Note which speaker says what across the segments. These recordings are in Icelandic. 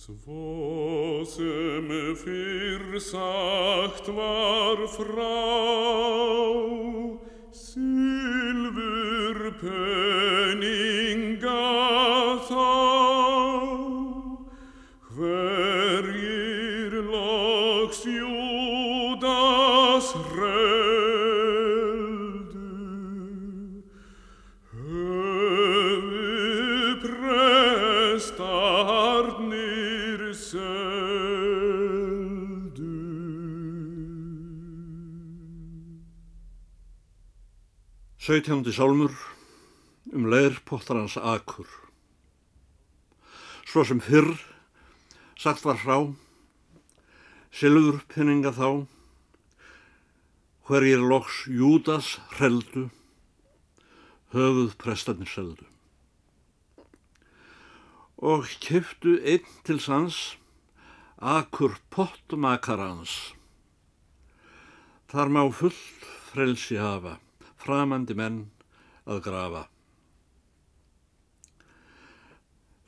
Speaker 1: Svo sem fyrr sagt var frá, silfur
Speaker 2: Sautjándi sálmur um leirpottarans akur. Svo sem fyrr sagt var frá, silfur penninga þá, hverjir loks Júdas hreldu, höfuð prestarnir seldu. Og keftu einn til sans, akur pottmakarans. Þar má fullt frelsi hafa, framandi menn að grafa.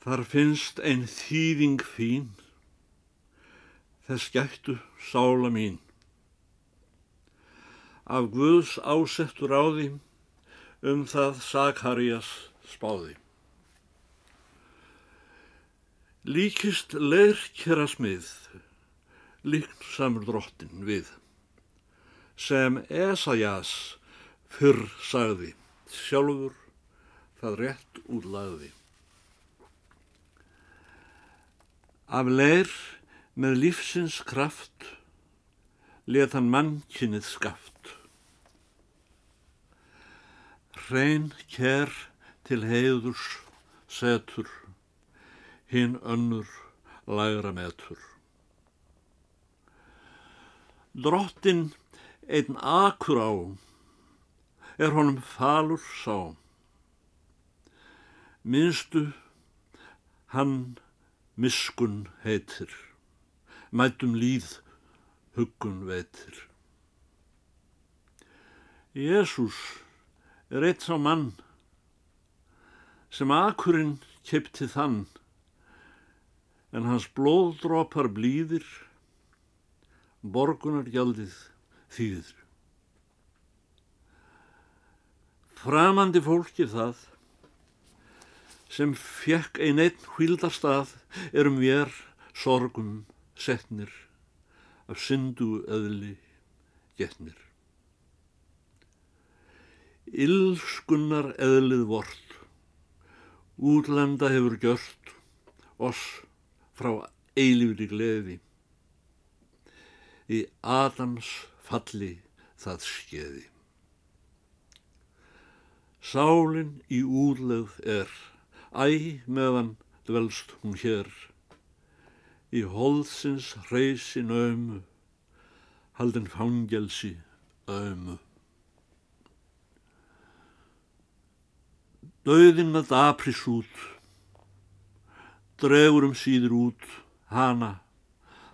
Speaker 2: Þar finnst ein þýðing fín, þess gættu sála mín. Af Guðs ásettur á því, um það Sakarias spáði. Líkist leirkjara smið, líkt samur drottin við, sem Esajas fyrr sagði, sjálfur það rétt útlagði. Af leir með lífsins kraft let hann mannkynnið skaft. Hrein ker til heiðurs setur, hinn önnur lægra metur. Drottin einn akur á, er honum falur sá. Minnstu hann miskun heitir, mætum líð huggun veitir. Jésús er eitt sá mann sem akurinn kipti þann, en hans blóðdrópar blíðir, borgunar gjaldið þýðir. Framandi fólki það sem fekk ein einn hvíldarstað erum vér sorgum setnir af syndu öðli getnir. Ylskunnar eðlið vort, útlenda hefur gjört oss frá eilífri gleði. Í Adams falli það skeiði. Sálin í útlegð er, æ meðan dvelst hún hér, í holðsins hreysin ömu, haldin fangelsi ömu. Dauðin að apris út, dregur um síður út, hana,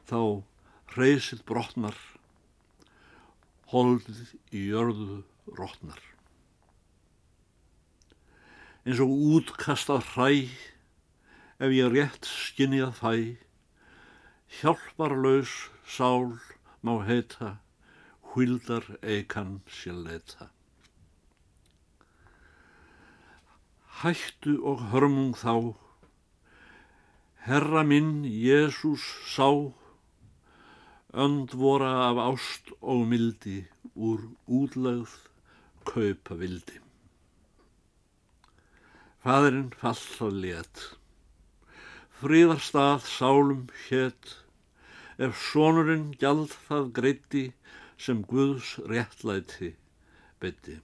Speaker 2: þá hreysið brotnar, holdið í jörðu rotnar eins og útkastað hræ ef ég rétt skinnið fæ. Hjálparlaus sál má heita hvildar eikan sér leita Hættu og hörmung þá. Herra minn Jésús sá önd vora af ást og mildi úr útlegð kaupa vildi Faðurinn fallað let, fríðarstað sálum hétt, ef sonurinn gjald það greiti sem Guðs réttlæti beti.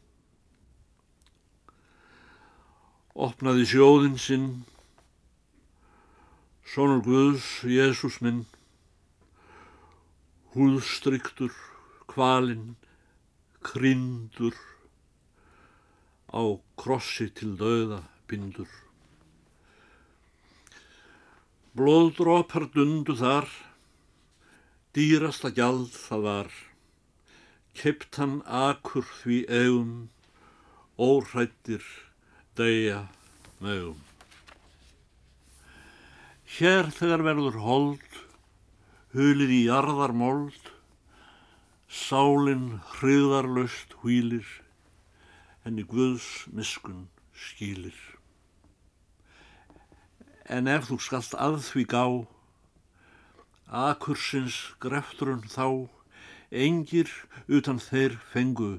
Speaker 2: Opnaði sjóðin sinn, sonur Guðs, Jésús minn, húðstryktur, kvalinn, kryndur, á krossi til dauða bindur. Blóðdrópar dundu þar, dýrasta gjald það var, kept hann akur því eigum, óhrættir deyja mögum. Hér þegar verður hold, hulið í jarðar mold, sálinn hriðarlaust hvílir, henni Guðs miskun skýlir. En ef þú skalt að því gá, akursins grefturinn þá, engir utan þeir fengu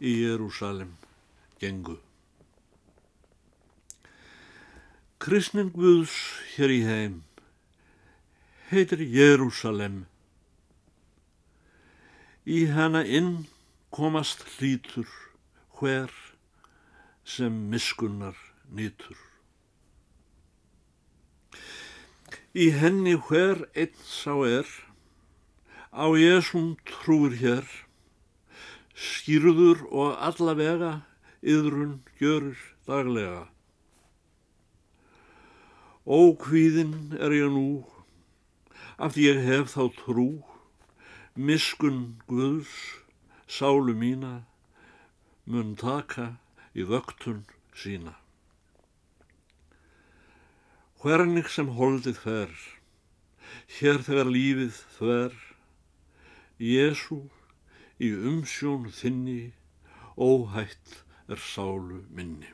Speaker 2: í Jérúsalem gengu. Kristning Guðs hér í heim heitir Jérúsalem. Í hana inn komast hlítur hver sem miskunnar nýtur. Í henni hver einn sá er, á Jésum trúir hér, skýrður og allavega yðrun gjörir daglega. Ókvíðin er ég nú, af því ég hef þá trú, miskun Guðs, sálu mína, mun taka í vöktun sína. Hvernig sem holdið fer, hér þegar lífið þver, Jésu í umsjón þinni, óhætt er sálu minni.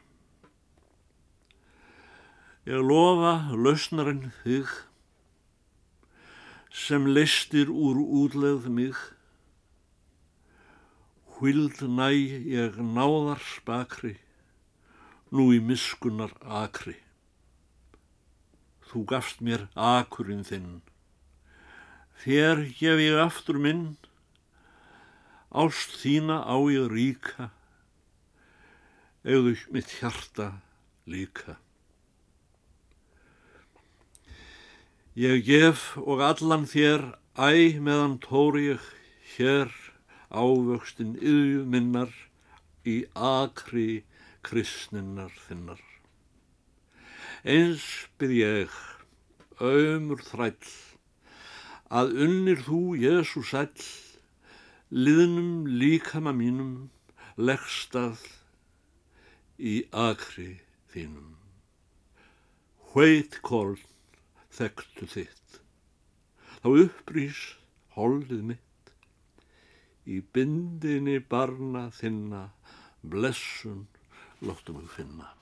Speaker 2: Ég lofa lausnarinn þig, sem listir úr útlegð mig, hvild næ ég náðar spakri, nú í miskunnar akri. Þú gafst mér akurinn þinn, þér gef ég aftur minn, ást þína á ég ríka, eða mitt hjarta líka. Ég gef og allan þér æ meðan tóri ég hér ávöxtin yðju minnar í akri kristninnar þinnar. Eins byrð ég, ömur þræll, að unnir þú, Jésu sæll, liðnum líkama mínum, leggstað í akri þínum. Hveit kól þekktu þitt, þá upprýs holdið mitt, í bindinni barna þinna, blessun lóttum við finna.